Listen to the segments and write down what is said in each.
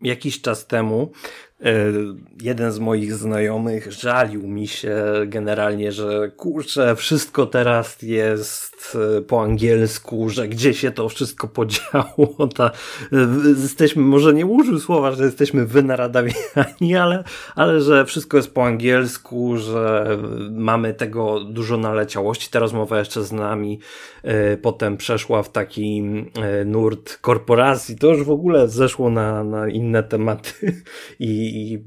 jakiś czas temu jeden z moich znajomych żalił mi się generalnie, że kurczę, wszystko teraz jest e, po angielsku, że gdzie się to wszystko podziało. Ta, e, jesteśmy, może nie użył słowa, że jesteśmy wynaradawiani, ale, ale że wszystko jest po angielsku, że mamy tego dużo naleciałości. Ta rozmowa jeszcze z nami potem przeszła w taki nurt korporacji. To już w ogóle zeszło na, na inne tematy i i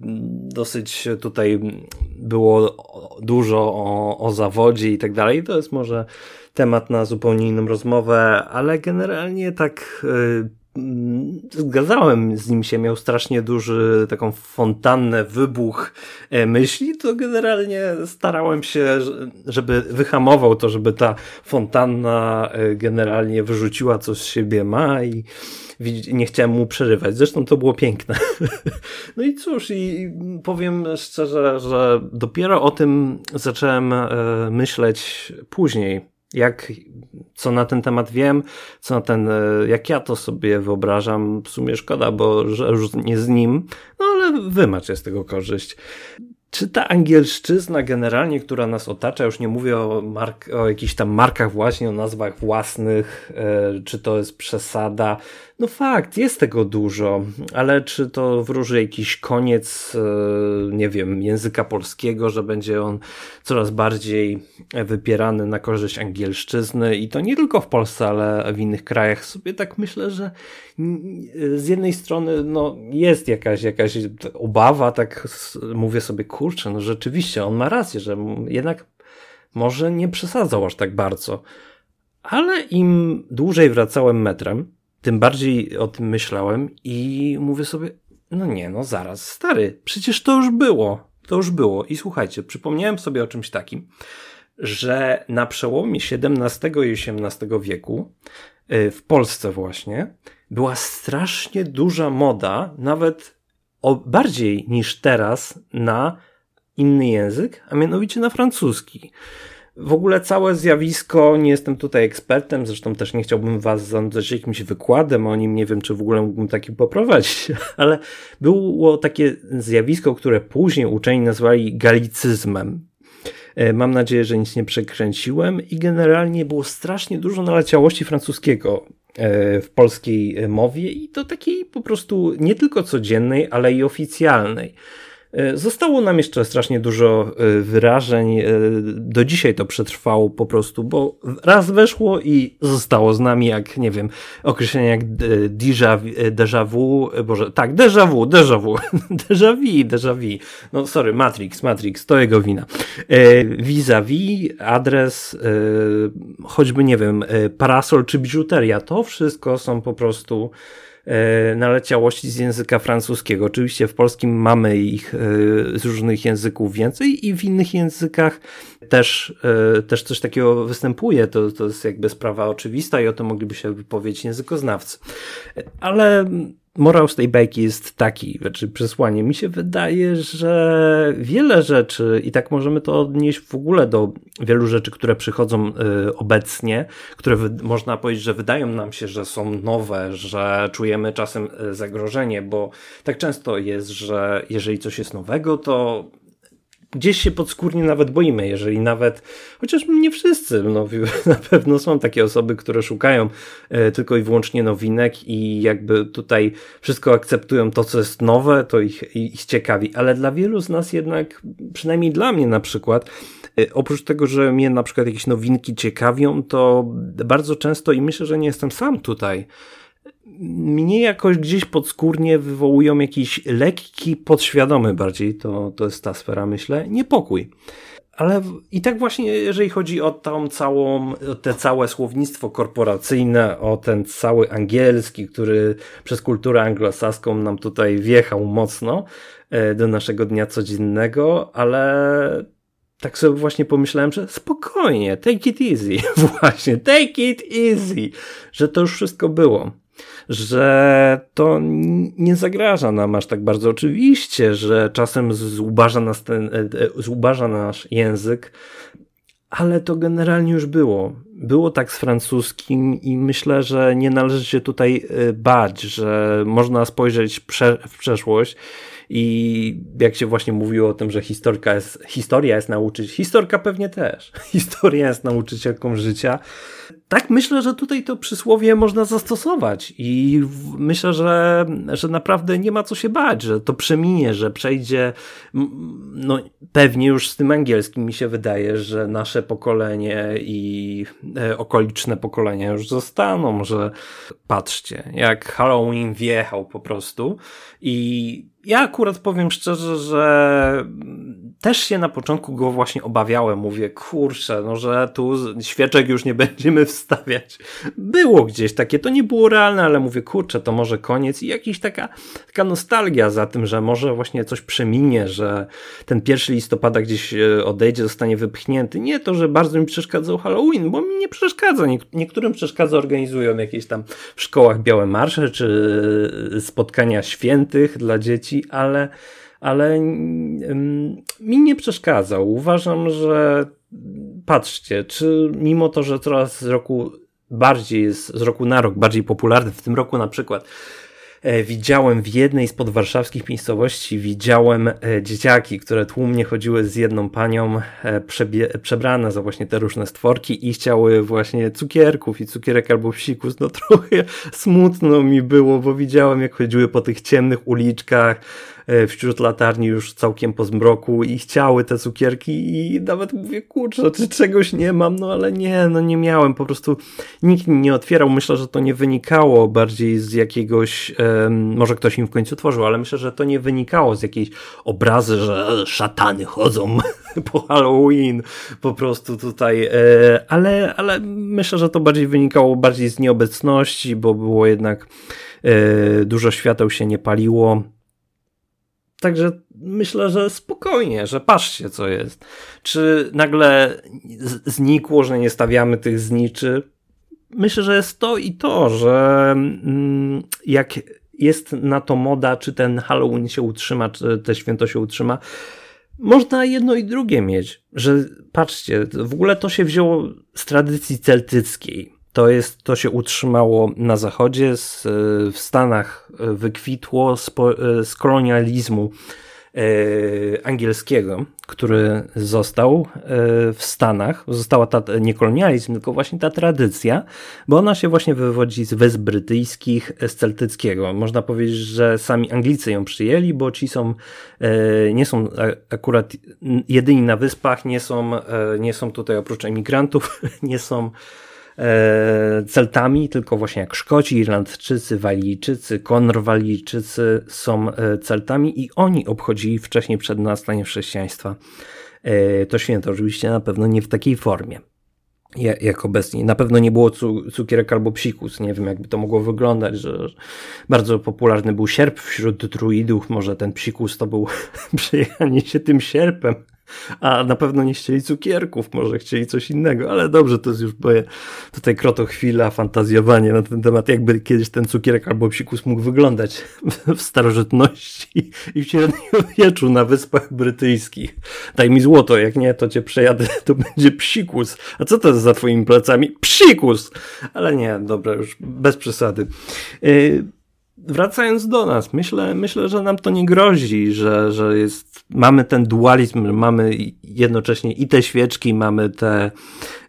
dosyć tutaj było dużo o, o zawodzie i tak dalej. To jest może temat na zupełnie inną rozmowę, ale generalnie tak y, zgadzałem z nim się, miał strasznie duży taką fontannę, wybuch e, myśli, to generalnie starałem się, żeby wyhamował to, żeby ta fontanna e, generalnie wyrzuciła coś z siebie ma i nie chciałem mu przerywać. Zresztą to było piękne. No i cóż, i powiem szczerze, że dopiero o tym zacząłem e, myśleć później. Jak, co na ten temat wiem, co na ten, e, jak ja to sobie wyobrażam, w sumie szkoda, bo że już nie z nim, no ale wymacz jest tego korzyść. Czy ta angielszczyzna generalnie, która nas otacza, już nie mówię o, mark, o jakichś tam markach właśnie, o nazwach własnych, e, czy to jest przesada, no fakt, jest tego dużo, ale czy to wróży jakiś koniec, e, nie wiem, języka polskiego, że będzie on coraz bardziej wypierany na korzyść angielszczyzny i to nie tylko w Polsce, ale w innych krajach. Sobie tak myślę, że z jednej strony no, jest jakaś, jakaś obawa, tak mówię sobie, kurczę, no rzeczywiście, on ma rację, że jednak może nie przesadzał aż tak bardzo. Ale im dłużej wracałem metrem, tym bardziej o tym myślałem i mówię sobie, no nie, no zaraz, stary, przecież to już było. To już było. I słuchajcie, przypomniałem sobie o czymś takim, że na przełomie XVII i XVIII wieku, y, w Polsce właśnie, była strasznie duża moda, nawet bardziej niż teraz, na inny język, a mianowicie na francuski. W ogóle całe zjawisko, nie jestem tutaj ekspertem, zresztą też nie chciałbym was zanudzać jakimś wykładem o nim, nie wiem czy w ogóle mógłbym taki poprowadzić, ale było takie zjawisko, które później uczeni nazwali galicyzmem. E, mam nadzieję, że nic nie przekręciłem i generalnie było strasznie dużo naleciałości francuskiego e, w polskiej mowie i to takiej po prostu nie tylko codziennej, ale i oficjalnej. E, zostało nam jeszcze strasznie dużo e, wyrażeń. E, do dzisiaj to przetrwało po prostu, bo raz weszło i zostało z nami, jak nie wiem, określenie jak déjà, vu, boże, tak, déjà vu, déjà vu, déjà vu, déjà vu. No sorry, Matrix, Matrix, to jego wina. Vis-a-vis, adres, choćby nie wiem, parasol czy biżuteria, to wszystko są po prostu naleciałości z języka francuskiego. Oczywiście w polskim mamy ich e, z różnych języków więcej i w innych językach też, e, też coś takiego występuje. To, to jest jakby sprawa oczywista i o tym mogliby się wypowiedzieć językoznawcy. Ale morał z tej bajki jest taki, znaczy przesłanie. Mi się wydaje, że wiele rzeczy, i tak możemy to odnieść w ogóle do wielu rzeczy, które przychodzą y, obecnie, które można powiedzieć, że wydają nam się, że są nowe, że czujemy czasem y, zagrożenie, bo tak często jest, że jeżeli coś jest nowego, to gdzieś się podskórnie nawet boimy, jeżeli nawet, chociaż nie wszyscy, no, na pewno są takie osoby, które szukają e, tylko i wyłącznie nowinek i jakby tutaj wszystko akceptują to, co jest nowe, to ich, ich ciekawi, ale dla wielu z nas jednak, przynajmniej dla mnie na przykład, e, oprócz tego, że mnie na przykład jakieś nowinki ciekawią, to bardzo często i myślę, że nie jestem sam tutaj, mnie jakoś gdzieś podskórnie wywołują jakiś lekki, podświadomy bardziej, to, to jest ta sfera, myślę, niepokój. Ale i tak właśnie, jeżeli chodzi o tą całą, o te całe słownictwo korporacyjne, o ten cały angielski, który przez kulturę anglosaską nam tutaj wjechał mocno e, do naszego dnia codziennego, ale tak sobie właśnie pomyślałem, że spokojnie, take it easy, właśnie, take it easy, że to już wszystko było że to nie zagraża nam aż tak bardzo. Oczywiście, że czasem zubaża nas, ten, e, e, zubaża nasz język, ale to generalnie już było. było tak z francuskim i myślę, że nie należy się tutaj y, bać, że można spojrzeć prze w przeszłość i jak się właśnie mówiło o tym, że historia jest, historia jest nauczyć, historka pewnie też. Historia jest nauczycielką życia tak myślę, że tutaj to przysłowie można zastosować i myślę, że, że naprawdę nie ma co się bać, że to przeminie, że przejdzie, no pewnie już z tym angielskim mi się wydaje, że nasze pokolenie i e, okoliczne pokolenia już zostaną, że patrzcie, jak Halloween wjechał po prostu i ja akurat powiem szczerze, że też się na początku go właśnie obawiałem. Mówię, kurczę, no że tu świeczek już nie będziemy wstawiać. Było gdzieś takie, to nie było realne, ale mówię, kurczę, to może koniec i jakiś taka, taka nostalgia za tym, że może właśnie coś przeminie, że ten pierwszy listopada gdzieś e, odejdzie, zostanie wypchnięty. Nie to, że bardzo mi przeszkadzał Halloween, bo mi nie przeszkadza. Niektórym przeszkadza, organizują jakieś tam w szkołach białe marsze, czy spotkania świętych dla dzieci, ale ale mi nie przeszkadzał. Uważam, że patrzcie, czy mimo to, że coraz z roku bardziej jest, z roku na rok bardziej popularny, w tym roku na przykład widziałem w jednej z podwarszawskich miejscowości, widziałem e, dzieciaki, które tłumnie chodziły z jedną panią e, przebrane za właśnie te różne stworki i chciały właśnie cukierków i cukierek albo psikus. No trochę smutno mi było, bo widziałem jak chodziły po tych ciemnych uliczkach, E, wśród latarni już całkiem po zmroku i chciały te cukierki i nawet mówię, kurczę, czy czegoś nie mam, no ale nie, no nie miałem, po prostu nikt nie otwierał, myślę, że to nie wynikało bardziej z jakiegoś, może ktoś im w końcu tworzył, ale myślę, że to nie wynikało z jakiejś obrazy, że szatany chodzą po Halloween, po prostu tutaj, e, ale, ale myślę, że to bardziej wynikało bardziej z nieobecności, bo było jednak e, dużo świateł się nie paliło, Także myślę, że spokojnie, że patrzcie co jest. Czy nagle znikło, że nie stawiamy tych zniczy? Myślę, że jest to i to, że mm, jak jest na to moda, czy ten Halloween się utrzyma, czy te święto się utrzyma, można jedno i drugie mieć. Że patrzcie, w ogóle to się wzięło z tradycji celtyckiej to, jest, to się utrzymało na zachodzie, z, w Stanach wykwitło z, z kolonializmu e, angielskiego, który został e, w Stanach. Została ta, nie kolonializm, tylko właśnie ta tradycja, bo ona się właśnie wywodzi z Wysp Brytyjskich, z celtyckiego. Można powiedzieć, że sami Anglicy ją przyjęli, bo ci są, e, nie są akurat jedyni na wyspach, nie są, nie są tutaj oprócz emigrantów, nie są E, Celtami, tylko właśnie jak Szkoci, Irlandczycy, Walijczycy, Konrwalijczycy są e, Celtami i oni obchodzili wcześniej przed nastaniem chrześcijaństwa e, to święto. Oczywiście na pewno nie w takiej formie jak obecnie. Na pewno nie było cukierek albo psikus. Nie wiem, jakby to mogło wyglądać, że bardzo popularny był sierp wśród druidów. Może ten psikus to był przejechanie się tym sierpem a na pewno nie chcieli cukierków, może chcieli coś innego, ale dobrze, to jest już moje tutaj kroto chwila, fantazjowanie na ten temat, jakby kiedyś ten cukierek albo psikus mógł wyglądać w starożytności i w średniowieczu na Wyspach Brytyjskich. Daj mi złoto, jak nie, to cię przejadę, to będzie psikus. A co to jest za twoimi plecami? Psikus! Ale nie, dobra, już bez przesady. Yy, wracając do nas, myślę, myślę, że nam to nie grozi, że, że jest, mamy ten dualizm, mamy jednocześnie i te świeczki, mamy te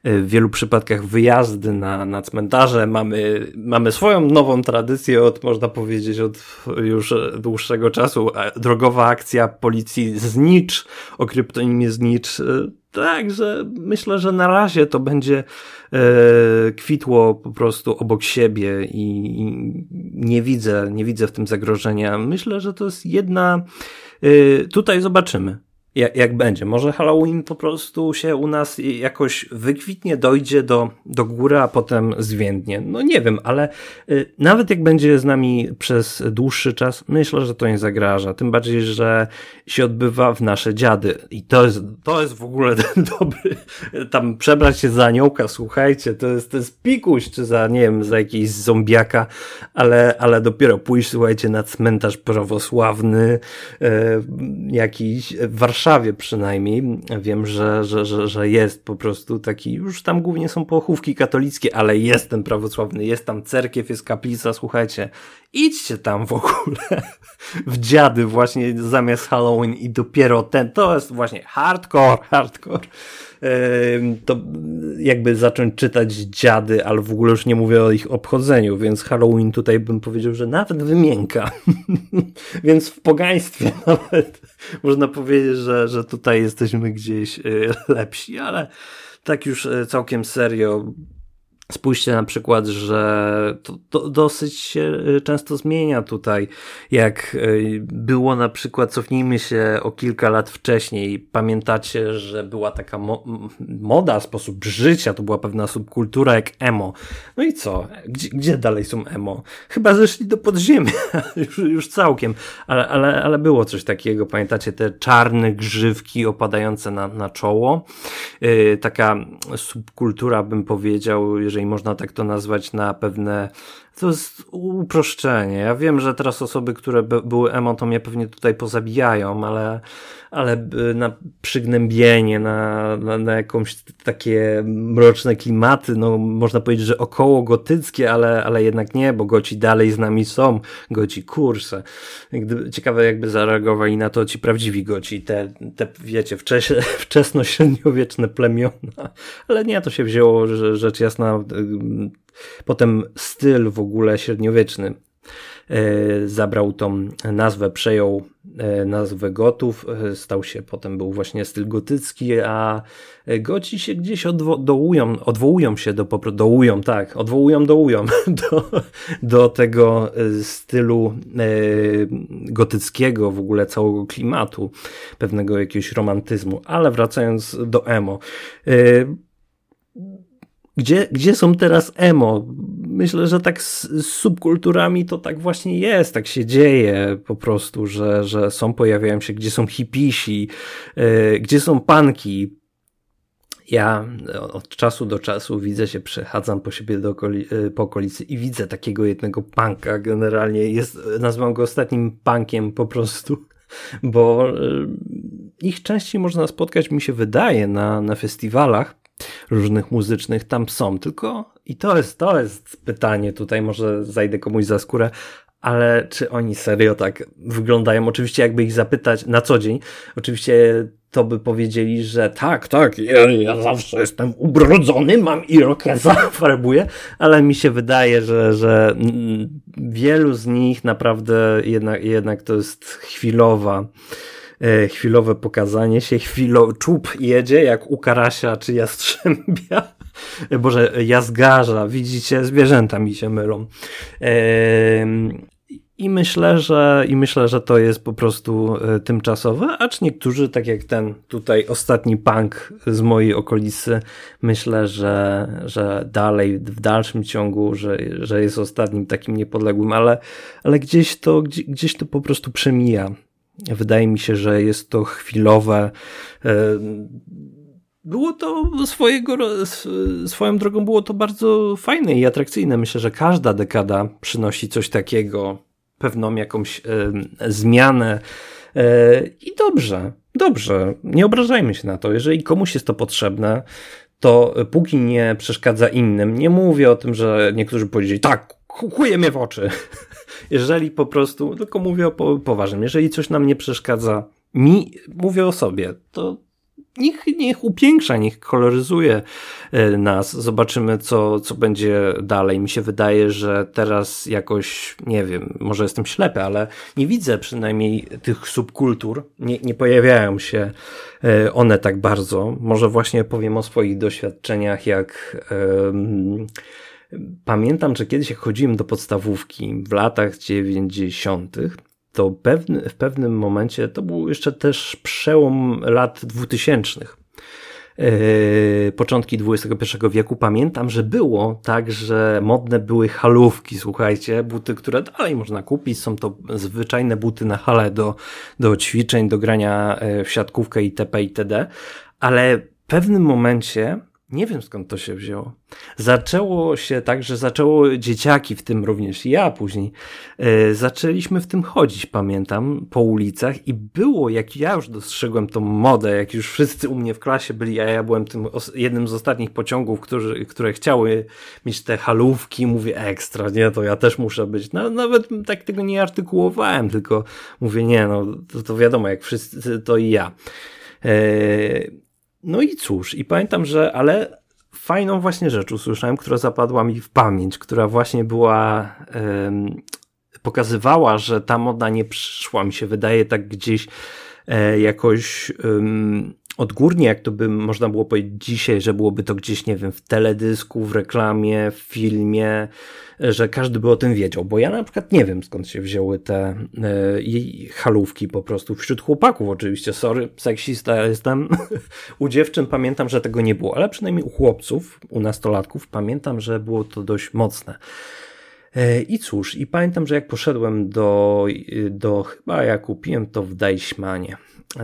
w wielu przypadkach wyjazdy na, na cmentarze, mamy, mamy swoją nową tradycję od, można powiedzieć, od już dłuższego czasu. Drogowa akcja policji Znicz, o kryptonimie Znicz, Także myślę, że na razie to będzie e, kwitło po prostu obok siebie i, i, nie widzę, nie widzę w tym zagrożenia. Myślę, że to jest jedna. E, tutaj zobaczymy jak, jak będzie. Może Halloween po prostu się u nas jakoś wykwitnie, dojdzie do, do góry, a potem zwiędnie. No nie wiem, ale y, nawet jak będzie z nami przez dłuższy czas, myślę, że to nie zagraża. Tym bardziej, że się odbywa w nasze dziady. I to jest, to jest w ogóle ten dobry, tam przebrać się za aniołka, słuchajcie, to jest, to jest pikuś, czy za, nie wiem, za jakiś zombiaka, ale, ale dopiero pójść, słuchajcie, na cmentarz prawosławny, y, jakiś Warszawy Warszawie przynajmniej. Wiem, że, że, że, że jest po prostu taki, już tam głównie są pochówki katolickie, ale jest ten prawosławny, jest tam cerkiew, jest kaplica, słuchajcie, idźcie tam w ogóle w dziady właśnie zamiast Halloween i dopiero ten, to jest właśnie hardcore, hardcore. To jakby zacząć czytać dziady, ale w ogóle już nie mówię o ich obchodzeniu, więc Halloween tutaj bym powiedział, że nawet wymienka. więc w pogaństwie nawet można powiedzieć, że, że tutaj jesteśmy gdzieś e, lepsi, ale tak już e, całkiem serio Spójrzcie na przykład, że to, to, dosyć się y, często zmienia tutaj. Jak y, było na przykład, cofnijmy się o kilka lat wcześniej. Pamiętacie, że była taka mo moda, sposób życia, to była pewna subkultura jak emo. No i co? Gdzie, gdzie dalej są emo? Chyba zeszli do podziemia, już, już całkiem. Ale, ale, ale było coś takiego. Pamiętacie te czarne grzywki opadające na, na czoło? Yy, taka subkultura, bym powiedział, jeżeli jeżeli można tak to nazwać, na pewne to jest uproszczenie. Ja wiem, że teraz osoby, które by, były emo, to mnie pewnie tutaj pozabijają, ale, ale na przygnębienie, na, na, na jakąś takie mroczne klimaty, no można powiedzieć, że około gotyckie, ale, ale jednak nie, bo goci dalej z nami są, goci kurse. Ciekawe jakby zareagowali na to ci prawdziwi goci, te, te wiecie, wczes, wczesno-średniowieczne plemiona. Ale nie, to się wzięło, rzecz jasna Potem styl w ogóle średniowieczny. E, zabrał tą nazwę, przejął e, nazwę gotów, e, stał się, potem był właśnie styl gotycki, a goci się gdzieś odwołują, odwołują się do, dołują, tak, odwołują, dołują do, do tego stylu gotyckiego, w ogóle całego klimatu, pewnego jakiegoś romantyzmu, ale wracając do emo, gdzie, gdzie są teraz emo? Myślę, że tak z, z, subkulturami to tak właśnie jest, tak się dzieje po prostu, że, że są, pojawiają się, gdzie są hipisi, yy, gdzie są panki. Ja od czasu do czasu widzę się, przechadzam po siebie do okoli, yy, po okolicy i widzę takiego jednego panka generalnie. Jest, nazywam go ostatnim punkiem po prostu, bo yy, ich częściej można spotkać, mi się wydaje, na, na festiwalach różnych muzycznych tam są, tylko i to jest, to jest pytanie tutaj, może zajdę komuś za skórę, ale czy oni serio tak wyglądają? Oczywiście jakby ich zapytać na co dzień, oczywiście to by powiedzieli, że tak, tak, ja, ja zawsze jestem ubrudzony, mam irokeza, farbuję, ale mi się wydaje, że, że wielu z nich naprawdę jednak, jednak to jest chwilowa chwilowe pokazanie się, chwilo, czub jedzie jak u karasia czy jastrzębia. E, Boże, jazgarza, widzicie, zwierzęta mi się mylą. I myślę, że, I myślę, że to jest po prostu e, tymczasowe, acz niektórzy, tak jak ten tutaj ostatni punk z mojej okolicy, myślę, że, że dalej, w dalszym ciągu, że, że jest ostatnim takim niepodległym, ale, ale gdzieś, to, gdzieś to po prostu przemija. Wydaje mi się, że jest to chwilowe. E, było to swojego, swoją drogą było to bardzo fajne i atrakcyjne. Myślę, że każda dekada przynosi coś takiego, pewną jakąś e, zmianę. E, I dobrze, dobrze, nie obrażajmy się na to. Jeżeli komuś jest to potrzebne, to póki nie przeszkadza innym, nie mówię o tym, że niektórzy powiedzieli, tak, kuje mnie w oczy. jeżeli po prostu, tylko mówię o poważnym, jeżeli coś nam nie przeszkadza, mi, mówię o sobie, to niech, niech upiększa, niech koloryzuje e, nas. Zobaczymy, co, co będzie dalej. Mi się wydaje, że teraz jakoś, nie wiem, może jestem ślepy, ale nie widzę przynajmniej tych subkultur. Nie, nie pojawiają się e, one tak bardzo. Może właśnie powiem o swoich doświadczeniach, jak. Um, Pamiętam, że kiedyś jak chodziłem do podstawówki w latach 90., to pewny, w pewnym momencie, to był jeszcze też przełom lat 2000. Yy, początki XXI wieku, pamiętam, że było tak, że modne były halówki, słuchajcie, buty, które dalej można kupić, są to zwyczajne buty na hale do, do ćwiczeń, do grania e, w siatkówkę itp. itd., ale w pewnym momencie Nie wiem skąd to się wzięło. Zaczęło się tak, że zaczęło dzieciaki, w tym również ja później, yy, zaczęliśmy w tym chodzić, pamiętam, po ulicach i było, jak ja już dostrzegłem tą modę, jak już wszyscy u mnie w klasie byli, a ja byłem tym jednym z ostatnich pociągów, którzy, które chciały mieć te halówki, mówię ekstra, nie, to ja też muszę być. No, nawet tak tego nie artykułowałem, tylko mówię, nie, no to, to wiadomo, jak wszyscy, to i ja. Yy, no i cóż, i pamiętam, że ale fajną właśnie rzecz usłyszałem, która zapadła mi w pamięć, która właśnie była, pokazywała, że ta moda nie przyszła, mi się wydaje tak gdzieś e, jakoś odgórnie, jak to by można było powiedzieć dzisiaj, że byłoby to gdzieś, nie wiem, w teledysku, w reklamie, w filmie, że każdy by o tym wiedział, bo ja na przykład nie wiem skąd się wzięły te e, halówki po prostu wśród chłopaków. Oczywiście, sorry, seksista jestem, u dziewczyn pamiętam, że tego nie było, ale przynajmniej u chłopców, u nastolatków pamiętam, że było to dość mocne. E, I cóż, i pamiętam, że jak poszedłem do, do chyba ja kupiłem to w Deichmanie,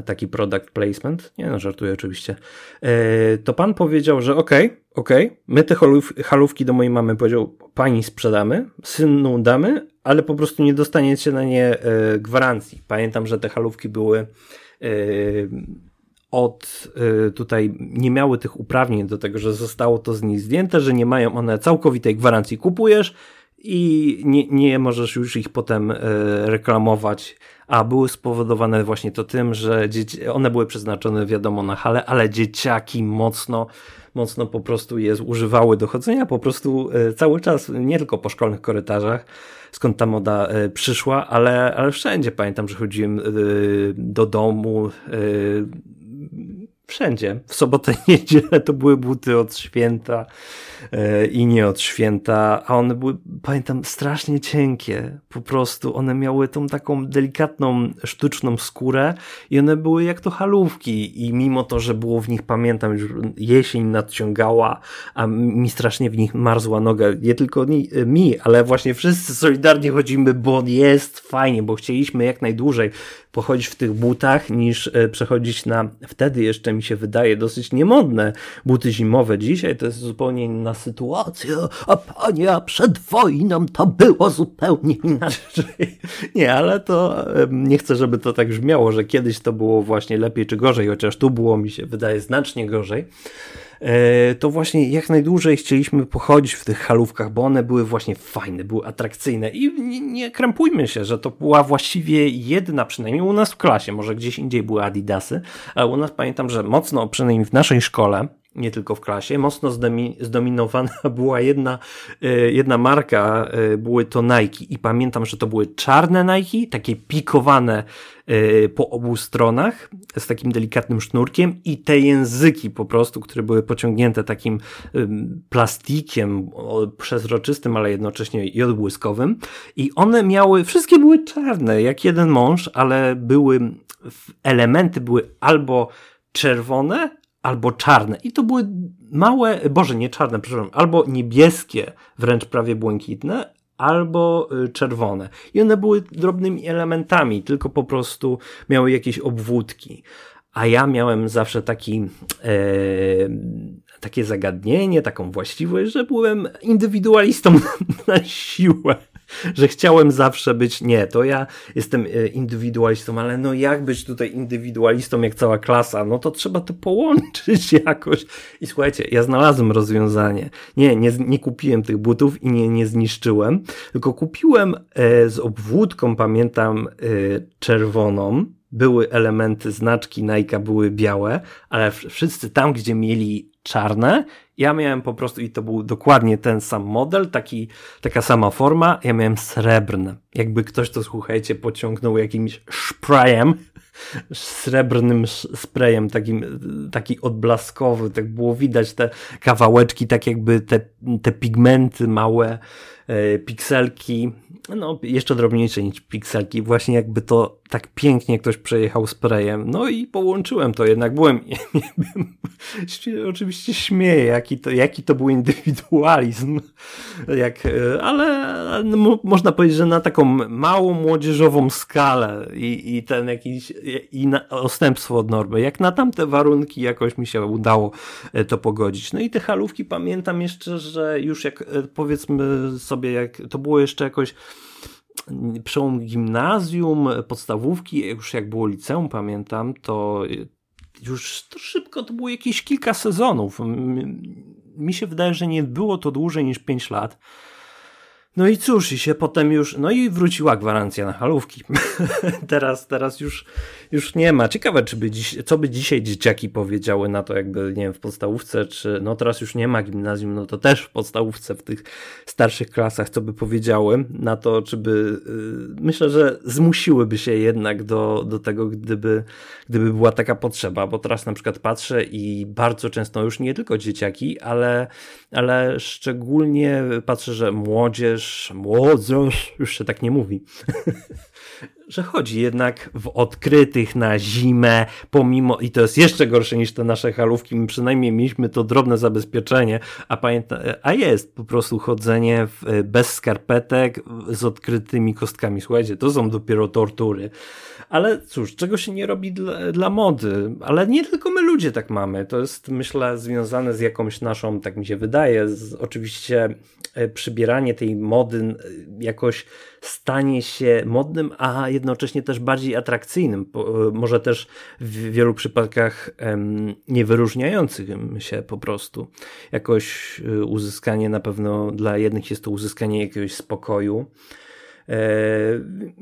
taki product placement, nie no, żartuję oczywiście, e, to pan powiedział, że okej, okay, okej, okay, my te halówki do mojej mamy powiedział, pani sprzedamy, synu damy, ale po prostu nie dostaniecie na nie e, gwarancji. Pamiętam, że te halówki były od tutaj nie miały tych uprawnień do tego, że zostało to z nich zdjęte, że nie mają one całkowitej gwarancji. Kupujesz, i nie, nie możesz już ich potem e, reklamować, a były spowodowane właśnie to tym, że dzieci, one były przeznaczone wiadomo na hale, ale dzieciaki mocno, mocno po prostu je używały do chodzenia po prostu e, cały czas, nie tylko po szkolnych korytarzach, skąd ta moda e, przyszła, ale, ale wszędzie. Pamiętam, że chodziłem do domu, wszędzie. W sobotę i niedzielę to były buty od święta e, i nie od święta, a one były, pamiętam, strasznie cienkie. Po prostu one miały tą taką delikatną, sztuczną skórę i one były jak to halówki i mimo to, że było w nich, pamiętam, już jesień nadciągała, a mi strasznie w nich marzła noga. Nie tylko mi, ale właśnie wszyscy solidarnie chodzimy, bo jest fajnie, bo chcieliśmy jak najdłużej pochodzić w tych butach, niż e, przechodzić na wtedy jeszcze mi się wydaje dosyć niemodne buty zimowe. Dzisiaj to jest zupełnie inna sytuacja, a panie, przed wojną to było zupełnie inaczej. Nie, ale to nie chcę, żeby to tak brzmiało, że kiedyś to było właśnie lepiej czy gorzej, chociaż tu było mi się wydaje znacznie gorzej. E, to właśnie jak najdłużej chcieliśmy pochodzić w tych halówkach, bo one były właśnie fajne, były atrakcyjne i nie, nie krępujmy się, że to była właściwie jedna, przynajmniej u nas w klasie, może gdzieś indziej były Adidasy, ale u nas pamiętam, że mocno, przynajmniej w naszej szkole, nie tylko w klasie, mocno zdominowana była jedna, e, jedna marka, e, były to Nike. I pamiętam, że to były czarne Nike, takie pikowane e, po obu stronach z takim delikatnym sznurkiem i te języki po prostu, które były pociągnięte takim plastikiem przezroczystym, ale jednocześnie i odbłyskowym. I one miały, wszystkie były czarne, jak jeden mąż, ale były, elementy były albo czerwone, albo czarne. I to były małe, boże, nie czarne, przepraszam, albo niebieskie, wręcz prawie błękitne, albo y, czerwone. I one były drobnymi elementami, tylko po prostu miały jakieś obwódki. A ja miałem zawsze taki, e, takie zagadnienie, taką właściwość, że byłem indywidualistą na siłę że chciałem zawsze być, nie, to ja jestem e, indywidualistą, ale no jak być tutaj indywidualistą jak cała klasa? No to trzeba to połączyć jakoś. I słuchajcie, ja znalazłem rozwiązanie. Nie, nie, nie kupiłem tych butów i nie, nie zniszczyłem, tylko kupiłem e, z obwódką, pamiętam, e, czerwoną, były elementy znaczki Nike były białe, ale wszyscy tam, gdzie mieli czarne, ja miałem po prostu, i to był dokładnie ten sam model, taki, taka sama forma, ja miałem srebrne. Jakby ktoś to, słuchajcie, pociągnął jakimś sprayem, srebrnym sprayem, takim, taki odblaskowy, tak było widać te kawałeczki, tak jakby te, te pigmenty małe, e, pikselki, no jeszcze drobniejsze niż pikselki, właśnie jakby to tak pięknie ktoś przejechał sprayem. No i połączyłem to, jednak byłem, oczywiście śmieję, jaki to, jaki to był indywidualizm, jak, e, ale no, można powiedzieć, że na taką małą młodzieżową skalę i, i ten jakiś, i na, odstępstwo od normy, jak na tamte warunki jakoś mi się udało e, to pogodzić. No i te halówki pamiętam jeszcze, że już jak e, powiedzmy sobie, jak to było jeszcze jakoś przełom gimnazjum, podstawówki, już jak było liceum, pamiętam, to już to szybko, to było jakieś kilka sezonów. Mi się wydaje, że nie było to dłużej niż 5 lat. No i cóż, i się potem już, no i wróciła gwarancja na halówki. teraz, teraz już, już nie ma. Ciekawe, czy by dziś, co by dzisiaj dzieciaki powiedziały na to, jakby, nie wiem, w podstawówce, czy, no teraz już nie ma gimnazjum, no to też w podstawówce, w tych starszych klasach, co by powiedziały na to, czy by, yy, myślę, że zmusiłyby się jednak do, do tego, gdyby, gdyby była taka potrzeba, bo teraz na przykład patrzę i bardzo często już nie tylko dzieciaki, ale, ale szczególnie patrzę, że młodzież, młodzież, już się tak nie mówi, że chodzi jednak w odkrytych na zimę, pomimo, i to jest jeszcze gorsze niż te nasze halówki, my przynajmniej mieliśmy to drobne zabezpieczenie, a pamięta, a jest po prostu chodzenie w, bez skarpetek z odkrytymi kostkami. Słuchajcie, to są dopiero tortury. Ale cóż, czego się nie robi dla, dla mody? Ale nie tylko my ludzie tak mamy. To jest, myślę, związane z jakąś naszą, tak mi się wydaje, z, oczywiście e, przybieranie tej mody jakoś stanie się modnym, a jednocześnie też bardziej atrakcyjnym. E, może też w wielu przypadkach nie wyróżniających się po prostu. Jakoś uzyskanie na pewno dla jednych jest to uzyskanie jakiegoś spokoju E,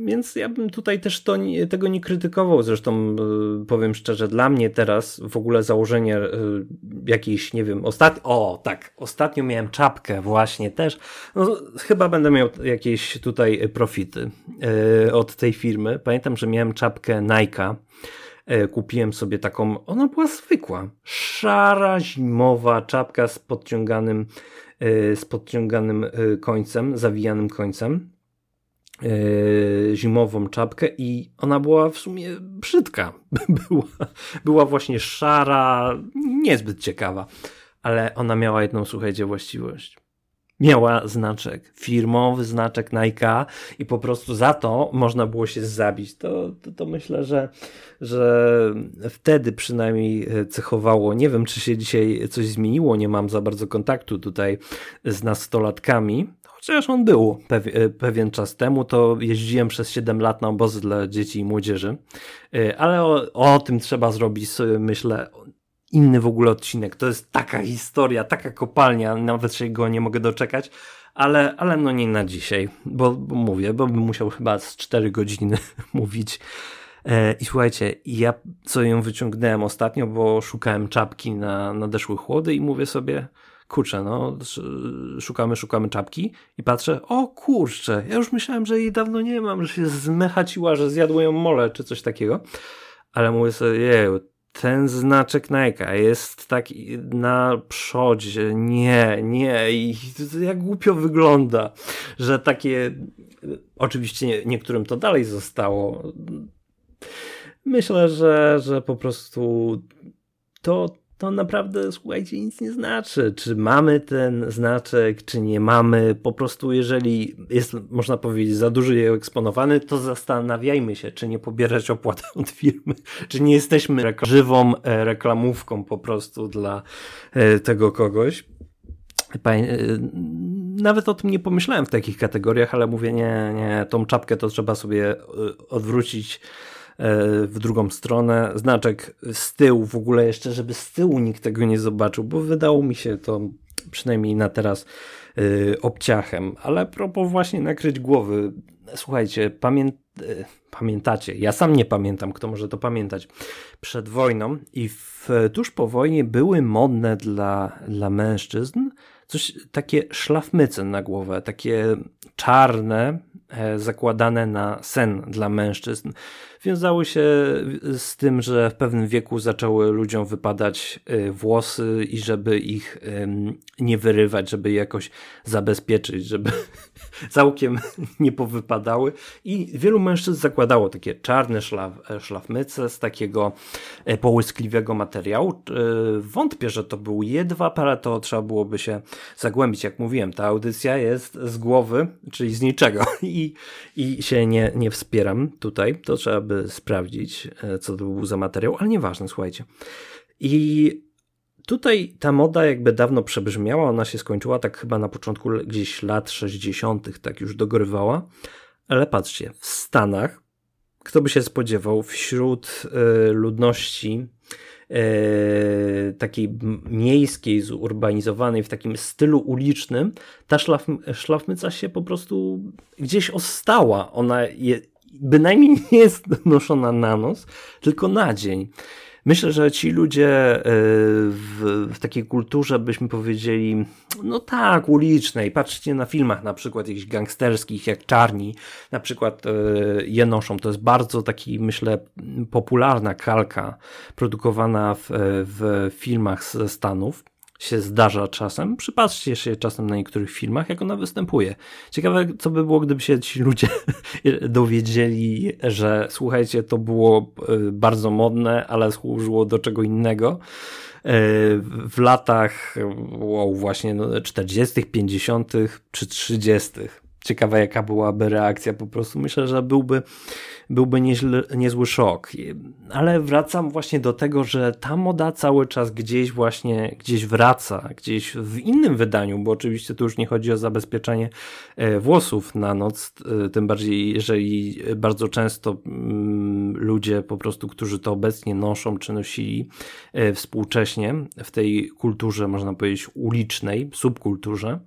więc ja bym tutaj też to, tego nie krytykował. Zresztą e, powiem szczerze, dla mnie teraz w ogóle założenie e, jakiejś, nie wiem, ostatnio, o tak, ostatnio miałem czapkę właśnie też. No, chyba będę miał jakieś tutaj profity od tej firmy. Pamiętam, że miałem czapkę Nike'a kupiłem sobie taką, ona była zwykła, szara, zimowa czapka z podciąganym, z podciąganym końcem, zawijanym końcem. E, zimową czapkę i ona była w sumie brzydka. Była, była właśnie szara, niezbyt ciekawa, ale ona miała jedną, słuchajcie, właściwość. Miała znaczek, firmowy znaczek Nike i po prostu za to można było się zabić. To, to, to myślę, że, że wtedy przynajmniej cechowało. Nie wiem, czy się dzisiaj coś zmieniło, nie mam za bardzo kontaktu tutaj z nastolatkami, Chociaż on był e, pewien czas temu, to jeździłem przez 7 lat na obozy dla dzieci i młodzieży, e, ale o, o tym trzeba zrobić, myślę, inny w ogóle odcinek. To jest taka historia, taka kopalnia, nawet się go nie mogę doczekać, ale, ale no nie na dzisiaj, bo, bo mówię, bo bym musiał chyba z 4 godziny mówić. E, I słuchajcie, ja co ją wyciągnąłem ostatnio, bo szukałem czapki na nadeszłe chłody i mówię sobie, kurczę, no, szukamy, szukamy czapki i patrzę, o kurczę, ja już myślałem, że jej dawno nie mam, że się zmechaciła, że zjadło ją mole, czy coś takiego, ale mówię sobie, jeju, ten znaczek Nike jest tak na przodzie, nie, nie, i jak głupio wygląda, że takie, oczywiście niektórym to dalej zostało. Myślę, że, że po prostu to to naprawdę, słuchajcie, nic nie znaczy. Czy mamy ten znaczek, czy nie mamy. Po prostu, jeżeli jest, można powiedzieć, za duży eksponowany, to zastanawiajmy się, czy nie pobierać opłat od firmy, czy nie jesteśmy żywą e, reklamówką po prostu dla e, tego kogoś. E, nawet o tym nie pomyślałem w takich kategoriach, ale mówię, nie, nie, tą czapkę to trzeba sobie odwrócić w drugą stronę. Znaczek z tyłu w ogóle jeszcze, żeby z tyłu nikt tego nie zobaczył, bo wydało mi się to przynajmniej na teraz yy, obciachem. Ale propos właśnie nakryć głowy. Słuchajcie, yy, pamiętacie, ja sam nie pamiętam, kto może to pamiętać, przed wojną i w, tuż po wojnie były modne dla, dla mężczyzn coś takie szlafmyce na głowę, takie czarne, e, zakładane na sen dla mężczyzn. Wiązały się z tym, że w pewnym wieku zaczęły ludziom wypadać y, włosy i żeby ich nie wyrywać, żeby je jakoś zabezpieczyć, żeby całkiem nie powypadały i wielu mężczyzn zakładało takie czarne szlaf, szlafmyce z takiego e, połyskliwego materiału. E, wątpię, że to był jedwab, ale to trzeba byłoby się zagłębić. Jak mówiłem, ta audycja jest z głowy, czyli z niczego i, i się nie, nie wspieram tutaj. To trzeba by sprawdzić, e, co to był za materiał, ale nieważne, słuchajcie. I Tutaj ta moda jakby dawno przebrzmiała, ona się skończyła tak chyba na początku gdzieś lat 60., tak już dogorywała. Ale patrzcie, w Stanach, kto by się spodziewał, wśród y, ludności y, takiej miejskiej, zurbanizowanej, w takim stylu ulicznym, ta szlaf, szlafmyca się po prostu gdzieś ostała. Ona je, bynajmniej nie jest noszona na nos, tylko na dzień. Myślę, że ci ludzie e, w, w, takiej kulturze, byśmy powiedzieli, no tak, ulicznej, patrzcie na filmach na przykład jakichś gangsterskich, jak Czarni, na przykład e, je noszą. To jest bardzo taki, myślę, popularna kalka produkowana w, w filmach ze Stanów się zdarza czasem. Przypatrzcie się czasem na niektórych filmach, jak ona występuje. Ciekawe, co by było, gdyby się ci ludzie dowiedzieli, że słuchajcie, to było e, bardzo modne, ale służyło do czego innego e, w latach wow, właśnie 40., no, 50. czy 30. Ciekawa, jaka byłaby reakcja. Po prostu myślę, że byłby, byłby nieźle, niezły szok. Ale wracam właśnie do tego, że ta moda cały czas gdzieś właśnie gdzieś wraca, gdzieś w innym wydaniu, bo oczywiście tu już nie chodzi o zabezpieczenie e, włosów na noc, e, tym bardziej, jeżeli bardzo często mm, ludzie po prostu, którzy to obecnie noszą czy nosili e, współcześnie w tej kulturze, można powiedzieć, ulicznej, subkulturze,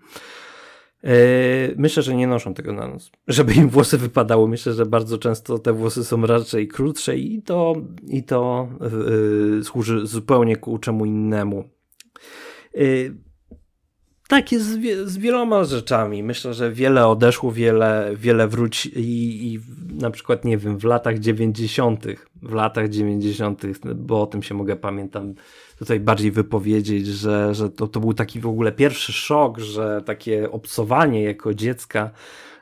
myślę, że nie noszą tego na nos, żeby im włosy wypadały. Myślę, że bardzo często te włosy są raczej krótsze i to, i to yy, służy zupełnie ku czemu innemu. Yy, tak jest z, z, wieloma rzeczami. Myślę, że wiele odeszło, wiele, wiele wróci i, i na przykład, nie wiem, w latach 90., w latach 90., bo o tym się mogę pamiętam tutaj bardziej wypowiedzieć, że, że to, to był taki w ogóle pierwszy szok, że takie obcowanie jako dziecka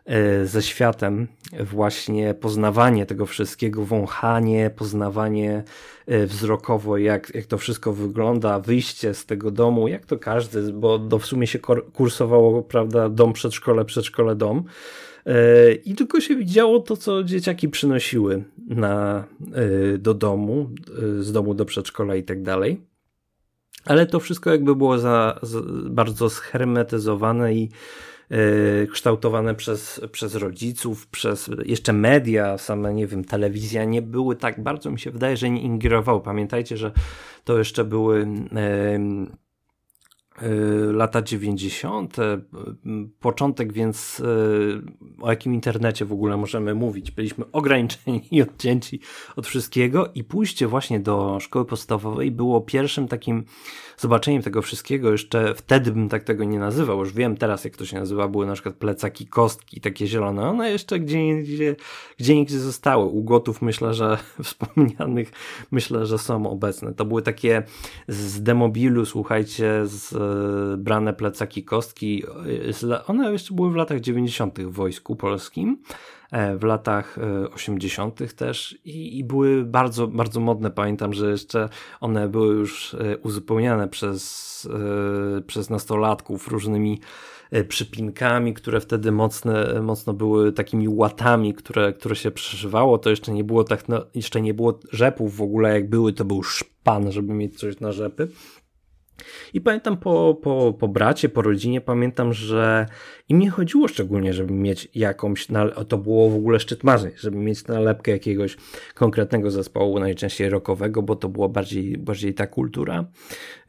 e, ze światem, właśnie poznawanie tego wszystkiego, wąchanie, poznawanie e, wzrokowo, jak, jak to wszystko wygląda, wyjście z tego domu, jak to każdy, bo do, w sumie się kursowało, prawda, dom, przedszkole, przedszkole, dom. E, I tylko się widziało to, co dzieciaki przynosiły na, do domu, z domu do przedszkola i tak dalej. Ale to wszystko jakby było za, za bardzo schermetyzowane i yy, kształtowane przez, przez rodziców, przez jeszcze media, same, nie wiem, telewizja, nie były tak bardzo, mi się wydaje, że nie ingerowały. Pamiętajcie, że to jeszcze były. Yy, lata 90., y, początek, więc y, o jakim internecie w ogóle możemy mówić? Byliśmy ograniczeni i odcięci od wszystkiego i pójście właśnie do szkoły podstawowej było pierwszym takim zobaczeniem tego wszystkiego. Jeszcze wtedy bym tak tego nie nazywał, już wiem teraz jak to się nazywa, były na przykład plecaki, kostki takie zielone, one jeszcze gdzie gdzie indziej zostały. U gotów myślę, że wspomnianych myślę, że są obecne. To były takie z demobilu, słuchajcie, z brane plecaki, kostki. One jeszcze były w latach 90. w wojsku polskim, e, w latach 80. E, też i, i, były bardzo, bardzo modne. Pamiętam, że jeszcze one były już e, uzupełniane przez, przez nastolatków różnymi przypinkami, które wtedy mocne, mocno były takimi łatami, które, które się przeszywało. To jeszcze nie było tak, no, jeszcze nie było rzepów w ogóle, jak były, to był szpan, żeby mieć coś na rzepy. I pamiętam po, po, po bracie, po rodzinie, pamiętam, że im nie chodziło szczególnie, żeby mieć jakąś, to było w ogóle szczyt marzeń, żeby mieć nalepkę jakiegoś konkretnego zespołu, najczęściej rockowego, bo to była bardziej, bardziej ta kultura,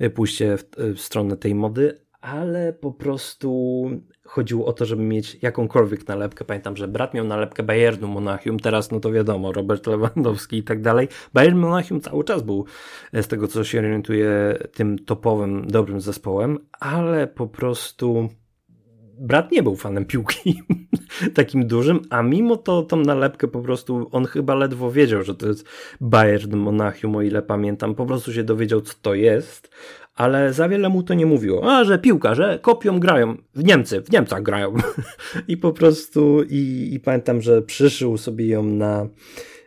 y, pójście w, w stronę tej mody, ale po prostu chodziło o to, żeby mieć jakąkolwiek nalepkę. Pamiętam, że brat miał nalepkę Bayernu Monachium, teraz no to wiadomo, Robert Lewandowski i tak dalej. Bayern Monachium cały czas był, e, z tego co się orientuje, tym topowym, dobrym zespołem, ale po prostu brat nie był fanem piłki takim dużym, a mimo to tą nalepkę po prostu on chyba ledwo wiedział, że to jest Bayern Monachium, o ile pamiętam. Po prostu się dowiedział, co to jest, ale za wiele mu to nie mówiło. A, że piłka, że kopią grają. W Niemcy, w Niemcach grają. I po prostu, i, i pamiętam, że przyszył sobie ją na,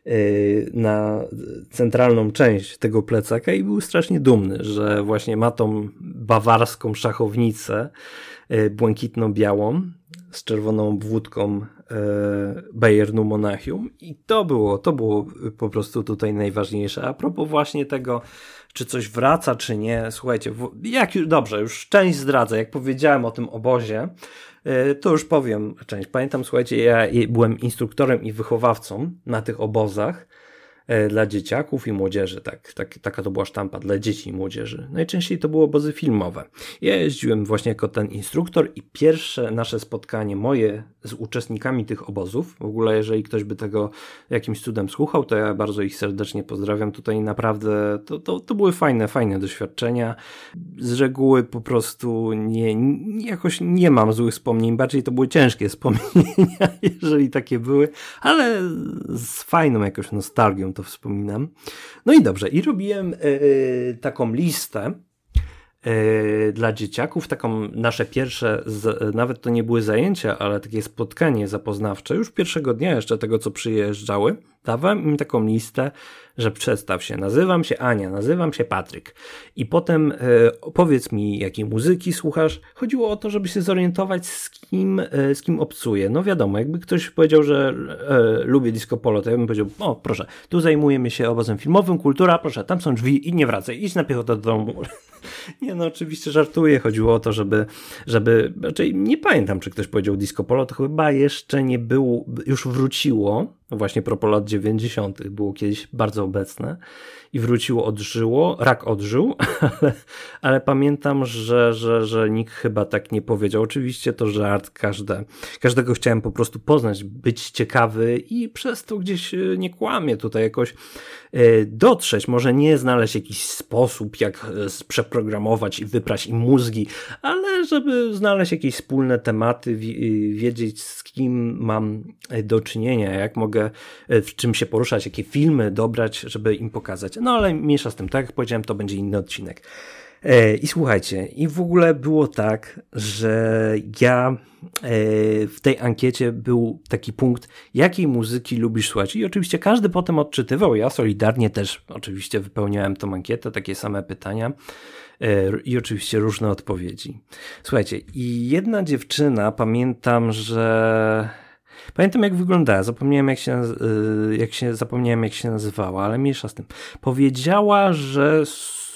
yy, na centralną część tego plecaka i był strasznie dumny, że właśnie ma tą bawarską szachownicę yy, błękitno-białą z czerwoną obwódką yy, Bayernu Monachium i to było, to było po prostu tutaj najważniejsze. A propos właśnie tego, czy coś wraca, czy nie. Słuchajcie, jak już, dobrze, już część zdradzę, jak powiedziałem o tym obozie, y, to już powiem część. Pamiętam, słuchajcie, ja byłem instruktorem i wychowawcą na tych obozach E, dla dzieciaków i młodzieży. Tak, tak, taka to była sztampa dla dzieci i młodzieży. Najczęściej to były obozy filmowe. Ja jeździłem właśnie jako ten instruktor i pierwsze nasze spotkanie moje z uczestnikami tych obozów, w ogóle jeżeli ktoś by tego jakimś cudem słuchał, to ja bardzo ich serdecznie pozdrawiam. Tutaj naprawdę to, to, to były fajne, fajne doświadczenia. Z reguły po prostu nie, nie, jakoś nie mam złych wspomnień, bardziej to były ciężkie wspomnienia, jeżeli takie były, ale z fajną jakąś nostalgią to wspominam. No i dobrze, i robiłem yy, taką listę yy, dla dzieciaków, taką nasze pierwsze, nawet to nie były zajęcia, ale takie spotkanie zapoznawcze, już pierwszego dnia jeszcze tego, co przyjeżdżały, dawałem im taką listę że przedstaw się, nazywam się Ania, nazywam się Patryk. I potem e, powiedz mi, jakiej muzyki słuchasz. Chodziło o to, żeby się zorientować, z kim, e, z kim obcuję. No wiadomo, jakby ktoś powiedział, że e, lubię disco polo, to ja bym powiedział, o proszę, tu zajmujemy się obozem filmowym, kultura, proszę, tam są drzwi i nie wracaj, idź na piechotę do domu. nie no, oczywiście żartuję, chodziło o to, żeby, żeby, raczej nie pamiętam, czy ktoś powiedział disco polo, to chyba jeszcze nie było, już wróciło, właśnie propos lat 90. było kiedyś bardzo obecne i wróciło, odżyło, rak odżył, ale, ale pamiętam, że, że, że nikt chyba tak nie powiedział. Oczywiście to żart, każde, każdego chciałem po prostu poznać, być ciekawy i przez to gdzieś e, nie kłamie tutaj jakoś e, dotrzeć, może nie znaleźć jakiś sposób, jak e, przeprogramować i wyprać im mózgi, ale żeby znaleźć jakieś wspólne tematy, wiedzieć z kim mam do czynienia, jak mogę, w czym się poruszać, jakie filmy dobrać, żeby im pokazać. No ale mniejsza z tym, tak jak powiedziałem, to będzie inny odcinek. E, I słuchajcie, i w ogóle było tak, że ja e, w tej ankiecie był taki punkt, jakiej muzyki lubisz słuchać. I oczywiście każdy potem odczytywał. Ja solidarnie też oczywiście wypełniałem tą ankietę, takie same pytania e, i oczywiście różne odpowiedzi. Słuchajcie, i jedna dziewczyna, pamiętam, że Pamiętam jak wyglądała, zapomniałem jak się, y, jak się, zapomniałem jak się nazywała, ale mniejsza z tym. Powiedziała, że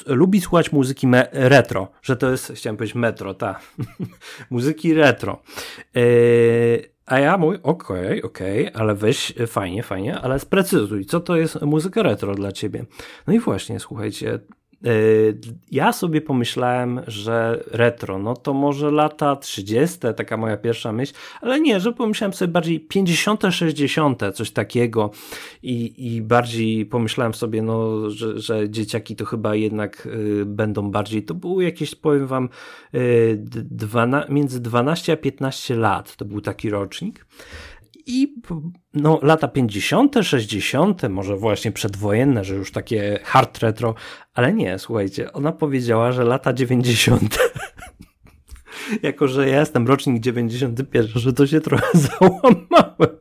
lubi słuchać muzyki retro, że to jest, chciałem powiedzieć metro, ta, muzyki retro. Yy, a ja mówię, okej, okay, okej, okay, ale weź, fajnie, fajnie, ale sprecyzuj, co to jest muzyka retro dla ciebie. No i właśnie, słuchajcie, Y, ja sobie pomyślałem, że retro, no to może lata 30., taka moja pierwsza myśl, ale nie, że pomyślałem sobie bardziej 50., 60., coś takiego i, i bardziej pomyślałem sobie, no, że, że dzieciaki to chyba jednak y, będą bardziej, to było jakieś, powiem wam, y, dwana, między 12 a 15 lat, to był taki rocznik. I no, lata 50., 60., może właśnie przedwojenne, że już takie hard retro, ale nie, słuchajcie, ona powiedziała, że lata 90. jako, że ja jestem rocznik 91, że to się trochę załamałem,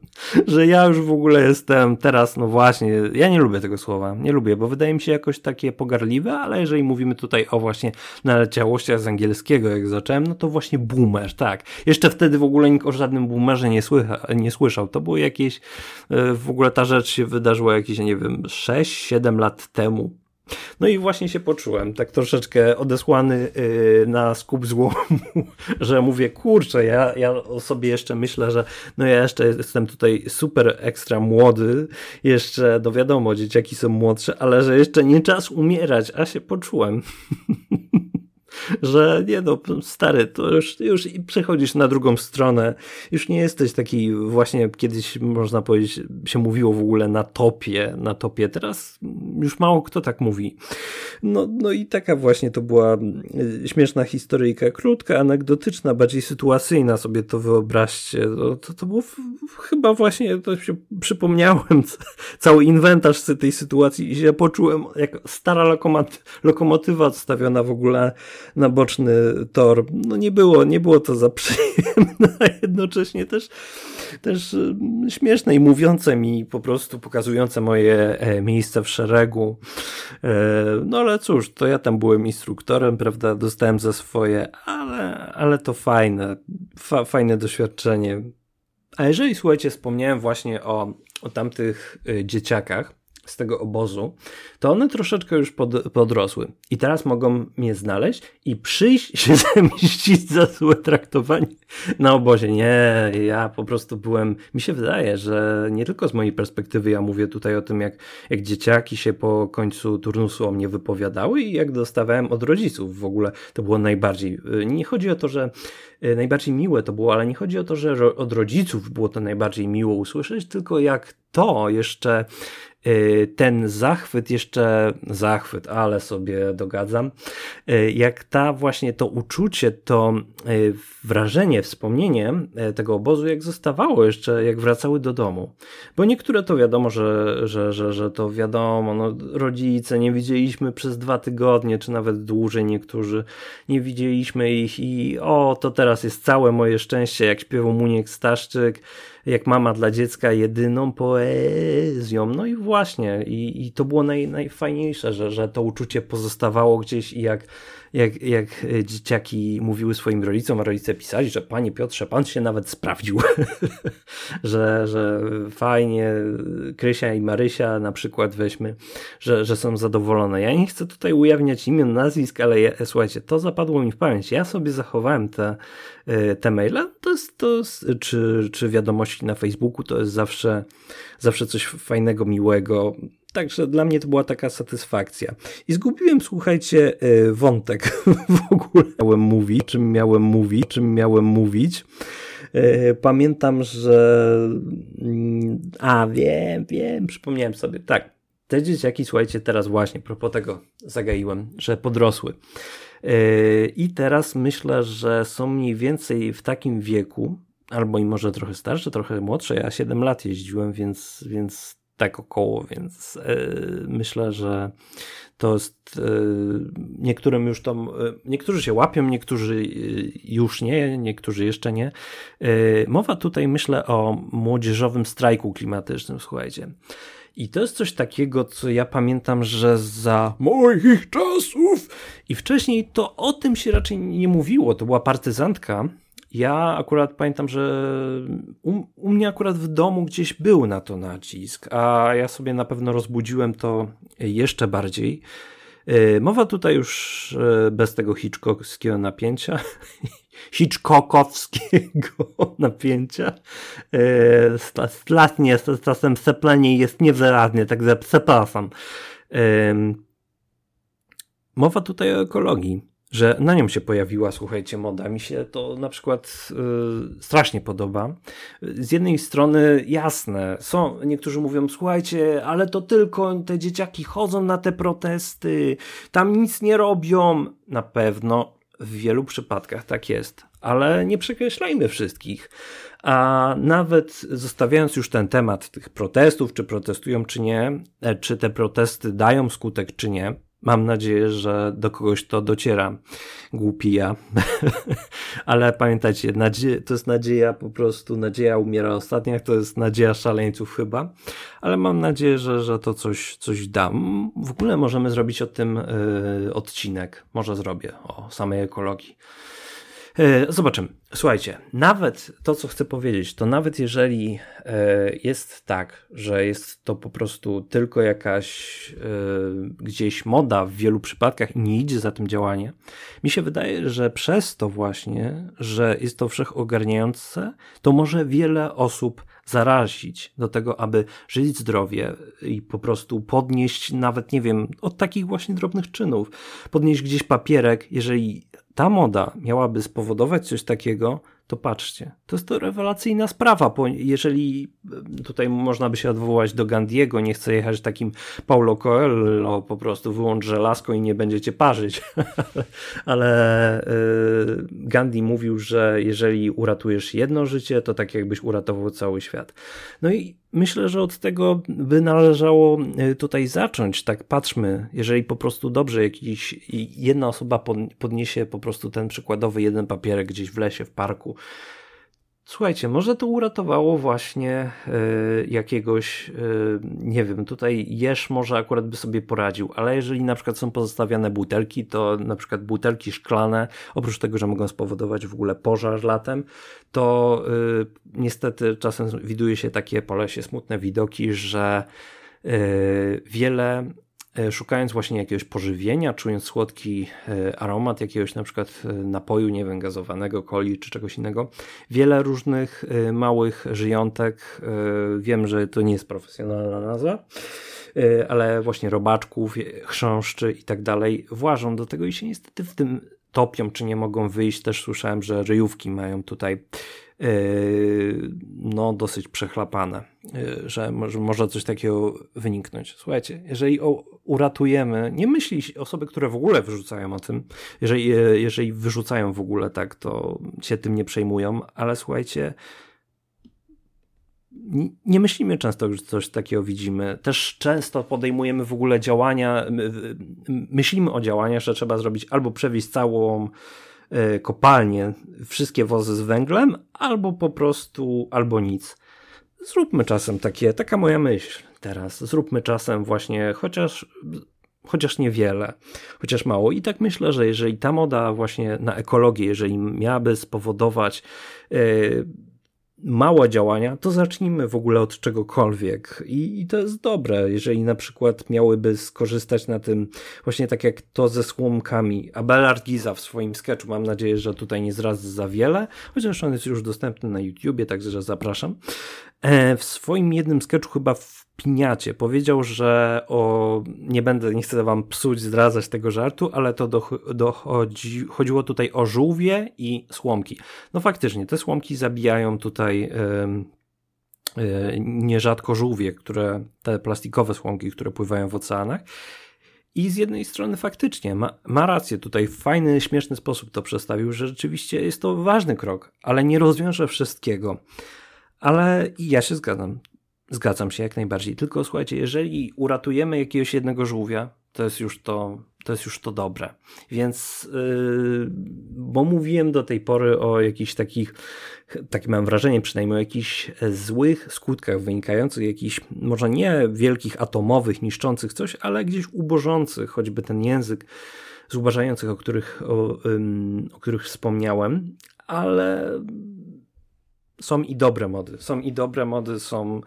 że ja już w ogóle jestem teraz, no właśnie, ja nie lubię tego słowa, nie lubię, bo wydaje mi się jakoś takie pogarliwe, ale jeżeli mówimy tutaj o właśnie naleciałościach z angielskiego, jak zacząłem, no to właśnie boomer, tak. Jeszcze wtedy w ogóle nikt o żadnym boomerze nie, słycha, nie słyszał. To było jakieś, e, w ogóle ta rzecz się wydarzyła jakieś, nie wiem, 6-7 lat temu, no i właśnie się poczułem tak troszeczkę odesłany yy, na skup złomu, że mówię, kurczę, ja, ja o sobie jeszcze myślę, że no ja jeszcze jestem tutaj super ekstra młody, jeszcze, no wiadomo, dzieciaki są młodsze, ale że jeszcze nie czas umierać, a się poczułem. że nie no, stary, to już, już przechodzisz na drugą stronę, już nie jesteś taki właśnie, kiedyś można powiedzieć, się mówiło w ogóle na topie, na topie, teraz już mało kto tak mówi. No, no i taka właśnie to była y, śmieszna historyjka, krótka, anegdotyczna, bardziej sytuacyjna, sobie to wyobraźcie. To, to, to było chyba właśnie, to się przypomniałem, cały inwentarz tej sytuacji i się poczułem jak stara lokomotywa odstawiona w ogóle na boczny tor. No nie było, nie było to za przyjemne, a jednocześnie też też y, śmieszne i mówiące mi po prostu, pokazujące moje e, miejsce w szeregu. E, no ale cóż, to ja tam byłem instruktorem, prawda, dostałem za swoje, ale, ale to fajne, fa, fajne doświadczenie. A jeżeli, słuchajcie, wspomniałem właśnie o, o tamtych y, dzieciakach, z tego obozu, to one troszeczkę już pod, podrosły. I teraz mogą mnie znaleźć i przyjść się zemścić za złe traktowanie na obozie. Nie, ja po prostu byłem, mi się wydaje, że nie tylko z mojej perspektywy, ja mówię tutaj o tym, jak, jak dzieciaki się po końcu turnusu o mnie wypowiadały i jak dostawałem od rodziców w ogóle. To było najbardziej, nie chodzi o to, że e, najbardziej miłe to było, ale nie chodzi o to, że od rodziców było to najbardziej miło usłyszeć, tylko jak to jeszcze Y, ten zachwyt, jeszcze zachwyt, ale sobie dogadzam, y, jak ta właśnie to uczucie, to y, wrażenie, wspomnienie tego obozu, jak zostawało jeszcze, jak wracały do domu. Bo niektóre to wiadomo, że, że, że, że to wiadomo, no, rodzice nie widzieliśmy przez dwa tygodnie, czy nawet dłużej niektórzy nie widzieliśmy ich i o, to teraz jest całe moje szczęście, jak śpiewał Muniek Staszczyk, jak mama dla dziecka jedyną poezją. No i właśnie, i, i to było naj, najfajniejsze, że, że to uczucie pozostawało gdzieś i jak jak, jak e, dzieciaki mówiły swoim rodzicom, a rodzice pisali, że panie Piotrze, pan się nawet sprawdził, że, że fajnie, Krysia i Marysia na przykład weźmy, że, że są zadowolone. Ja nie chcę tutaj ujawniać imion, nazwisk, ale ja, słuchajcie, to zapadło mi w pamięć. Ja sobie zachowałem te, e, te maile, to jest, to jest, czy, czy wiadomości na Facebooku, to jest zawsze, zawsze coś fajnego, miłego. Także dla mnie to była taka satysfakcja. I zgubiłem, słuchajcie, e, wątek w ogóle. Miałem mówić, czym miałem mówić, czym miałem mówić. E, pamiętam, że. Mm, a, wiem, wiem, przypomniałem sobie. Tak, te dzieciaki, słuchajcie, teraz właśnie, propos tego zagaiłem, że podrosły. E, I teraz myślę, że są mniej więcej w takim wieku, albo i może trochę starsze, trochę młodsze. Ja 7 lat jeździłem, więc, więc tak około, więc yy, myślę, że to jest yy, niektórym już to, yy, niektórzy się łapią, niektórzy już nie, niektórzy jeszcze nie. Mowa tutaj myślę o młodzieżowym strajku klimatycznym, słuchajcie. I to jest coś takiego, co ja pamiętam, że za moich czasów i wcześniej to o tym się raczej nie mówiło. To była partyzantka, ja akurat pamiętam, że u, u, mnie akurat w domu gdzieś był na to nacisk, a ja sobie na pewno rozbudziłem to jeszcze bardziej. E, mowa tutaj już e, bez tego Hitchcockowskiego napięcia, Hitchcockowskiego napięcia. Stlasnie, czasem seplenie jest niewyraźnie, także przepraszam. Mowa tutaj o ekologii że na nią się pojawiła, słuchajcie, moda. Mi się to na przykład yy, strasznie podoba. Z jednej strony jasne, są, niektórzy mówią, słuchajcie, ale to tylko te dzieciaki chodzą na te protesty, tam nic nie robią. Na pewno w wielu przypadkach tak jest, ale nie przekreślajmy wszystkich. A nawet zostawiając już ten temat tych protestów, czy protestują, czy nie, e, czy te protesty dają skutek, czy nie, Mam nadzieję, że do kogoś to dociera. Głupi ja. Ale pamiętajcie, nadzie- to jest nadzieja po prostu, nadzieja umiera ostatnia, to jest nadzieja szaleńców chyba. Ale mam nadzieję, że, że to coś, coś da. W ogóle możemy zrobić o tym yy, odcinek. Może zrobię o samej ekologii. E, zobaczymy. Słuchajcie, nawet to, co chcę powiedzieć, to nawet jeżeli e, jest tak, że jest to po prostu tylko jakaś e, gdzieś moda w wielu przypadkach i nie idzie za tym działanie, mi się wydaje, że przez to właśnie, że jest to wszechogarniające, to może wiele osób zarazić do tego, aby żyć zdrowie i po prostu podnieść nawet, nie wiem, od takich właśnie drobnych czynów, podnieść gdzieś papierek, jeżeli ta moda miałaby spowodować coś takiego, to patrzcie, to jest to rewelacyjna sprawa, bo jeżeli tutaj można by się odwołać do Gandiego, nie chcę jechać takim Paulo Coelho, po prostu wyłącz żelazko i nie będziecie parzyć, ale y, Gandhi mówił, że jeżeli uratujesz jedno życie, to tak jakbyś uratował cały świat. No i myślę, że od tego by należało y, tutaj zacząć. Tak patrzmy, jeżeli po prostu dobrze jakiś, jedna osoba podniesie po prostu ten przykładowy jeden papierek gdzieś w lesie, w parku, Słuchajcie, może to uratowało właśnie y, jakiegoś, y, nie wiem, tutaj Jesz może akurat by sobie poradził, ale jeżeli na przykład są pozostawiane butelki, to na przykład butelki szklane, oprócz tego, że mogą spowodować w ogóle pożar latem, to y, niestety czasem widuje się takie po lesie smutne widoki, że wiele E, szukając właśnie jakiegoś pożywienia, czując słodki e, aromat jakiegoś na przykład e, napoju, nie wiem, gazowanego, coli czy czegoś innego. Wiele różnych małych żyjątek, wiem, że to nie jest profesjonalna nazwa, ale właśnie robaczków, chrząszczy i tak dalej włażą do tego i się niestety w tym topią, czy nie mogą wyjść. Też słyszałem, że ryjówki mają tutaj no dosyć przechlapane, że może, coś takiego wyniknąć. Słuchajcie, jeżeli uratujemy, nie myśli osoby, które w ogóle wyrzucają o tym, jeżeli, jeżeli wyrzucają w ogóle tak, to się tym nie przejmują, ale słuchajcie, nie myślimy często, że coś takiego widzimy. Też często podejmujemy w ogóle działania, myślimy o działaniach, że trzeba zrobić albo przewieźć całą e, kopalnię, wszystkie wozy z węglem, albo po prostu, albo nic. Zróbmy czasem takie, taka moja myśl teraz. Zróbmy czasem właśnie chociaż chociaż niewiele, chociaż mało. I tak myślę, że jeżeli ta moda właśnie na ekologię, jeżeli miałaby spowodować yy, małe działania, to zacznijmy w ogóle od czegokolwiek. I, I, to jest dobre, jeżeli na przykład miałyby skorzystać na tym, właśnie tak jak to ze słomkami. Abelard Giza w swoim sketchu, mam nadzieję, że tutaj nie zrazy za wiele, chociaż on jest już dostępny na YouTubie, także zapraszam. E, w swoim jednym sketchu chyba w Piniacie powiedział, że o, nie będę, nie chcę wam psuć, zdradzać tego żartu, ale to dochodzi, chodziło tutaj o żółwie i słomki. No faktycznie, te słomki zabijają tutaj yy, yy, nierzadko żółwie, które, te plastikowe słomki, które pływają w oceanach. I z jednej strony faktycznie ma, ma rację, tutaj w fajny, śmieszny sposób to przedstawił, że rzeczywiście jest to ważny krok, ale nie rozwiąże wszystkiego. Ale ja się zgadzam. Zgadzam się jak najbardziej. Tylko słuchajcie, jeżeli uratujemy jakiegoś jednego żółwia, to jest już to, to jest już to dobre. Więc, yy, bo mówiłem do tej pory o jakichś takich, takie mam wrażenie przynajmniej, o jakichś złych skutkach wynikających jakichś, może nie wielkich atomowych, niszczących coś, ale gdzieś ubożących, choćby ten język zubażających, o których, o, o których wspomniałem, ale są i dobre mody. Są i dobre mody, są,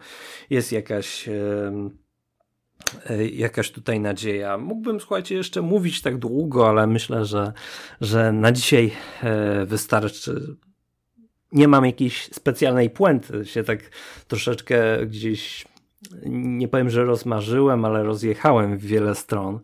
jest jakaś e, jakaś tutaj nadzieja. Mógłbym, słuchajcie, jeszcze mówić tak długo, ale myślę, że, że na dzisiaj e, wystarczy. Nie mam jakiejś specjalnej puenty, się tak troszeczkę gdzieś, nie powiem, że rozmarzyłem, ale rozjechałem w wiele stron.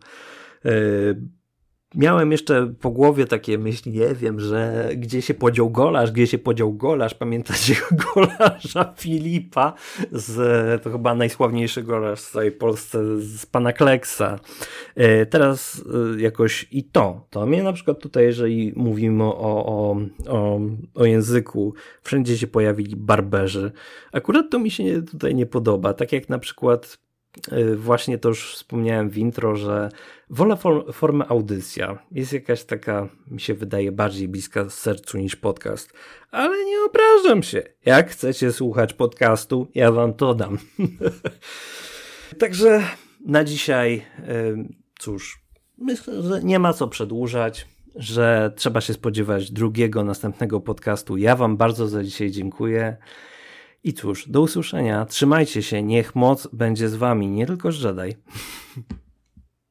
Miałem jeszcze po głowie takie myśli, nie wiem, że gdzie się podział golarz, gdzie się podział golarz, pamiętacie golarza Filipa, z, to chyba najsławniejszy golarz w całej Polsce, z pana Kleksa. E, teraz e, jakoś i to, to mnie na przykład tutaj, jeżeli mówimy o, o, o, o języku, wszędzie się pojawili barberzy. Akurat to mi się tutaj nie podoba, tak jak na przykład właśnie to już wspomniałem w intro, że Wolę for, formę audycja. Jest jakaś taka, mi się wydaje, bardziej bliska sercu niż podcast. Ale nie obrażam się. Jak chcecie słuchać podcastu, ja wam to dam. Także na dzisiaj, cóż, myślę, że nie ma co przedłużać, że trzeba się spodziewać drugiego, następnego podcastu. Ja wam bardzo za dzisiaj dziękuję. I cóż, do usłyszenia. Trzymajcie się, niech moc będzie z wami, nie tylko z Jedi.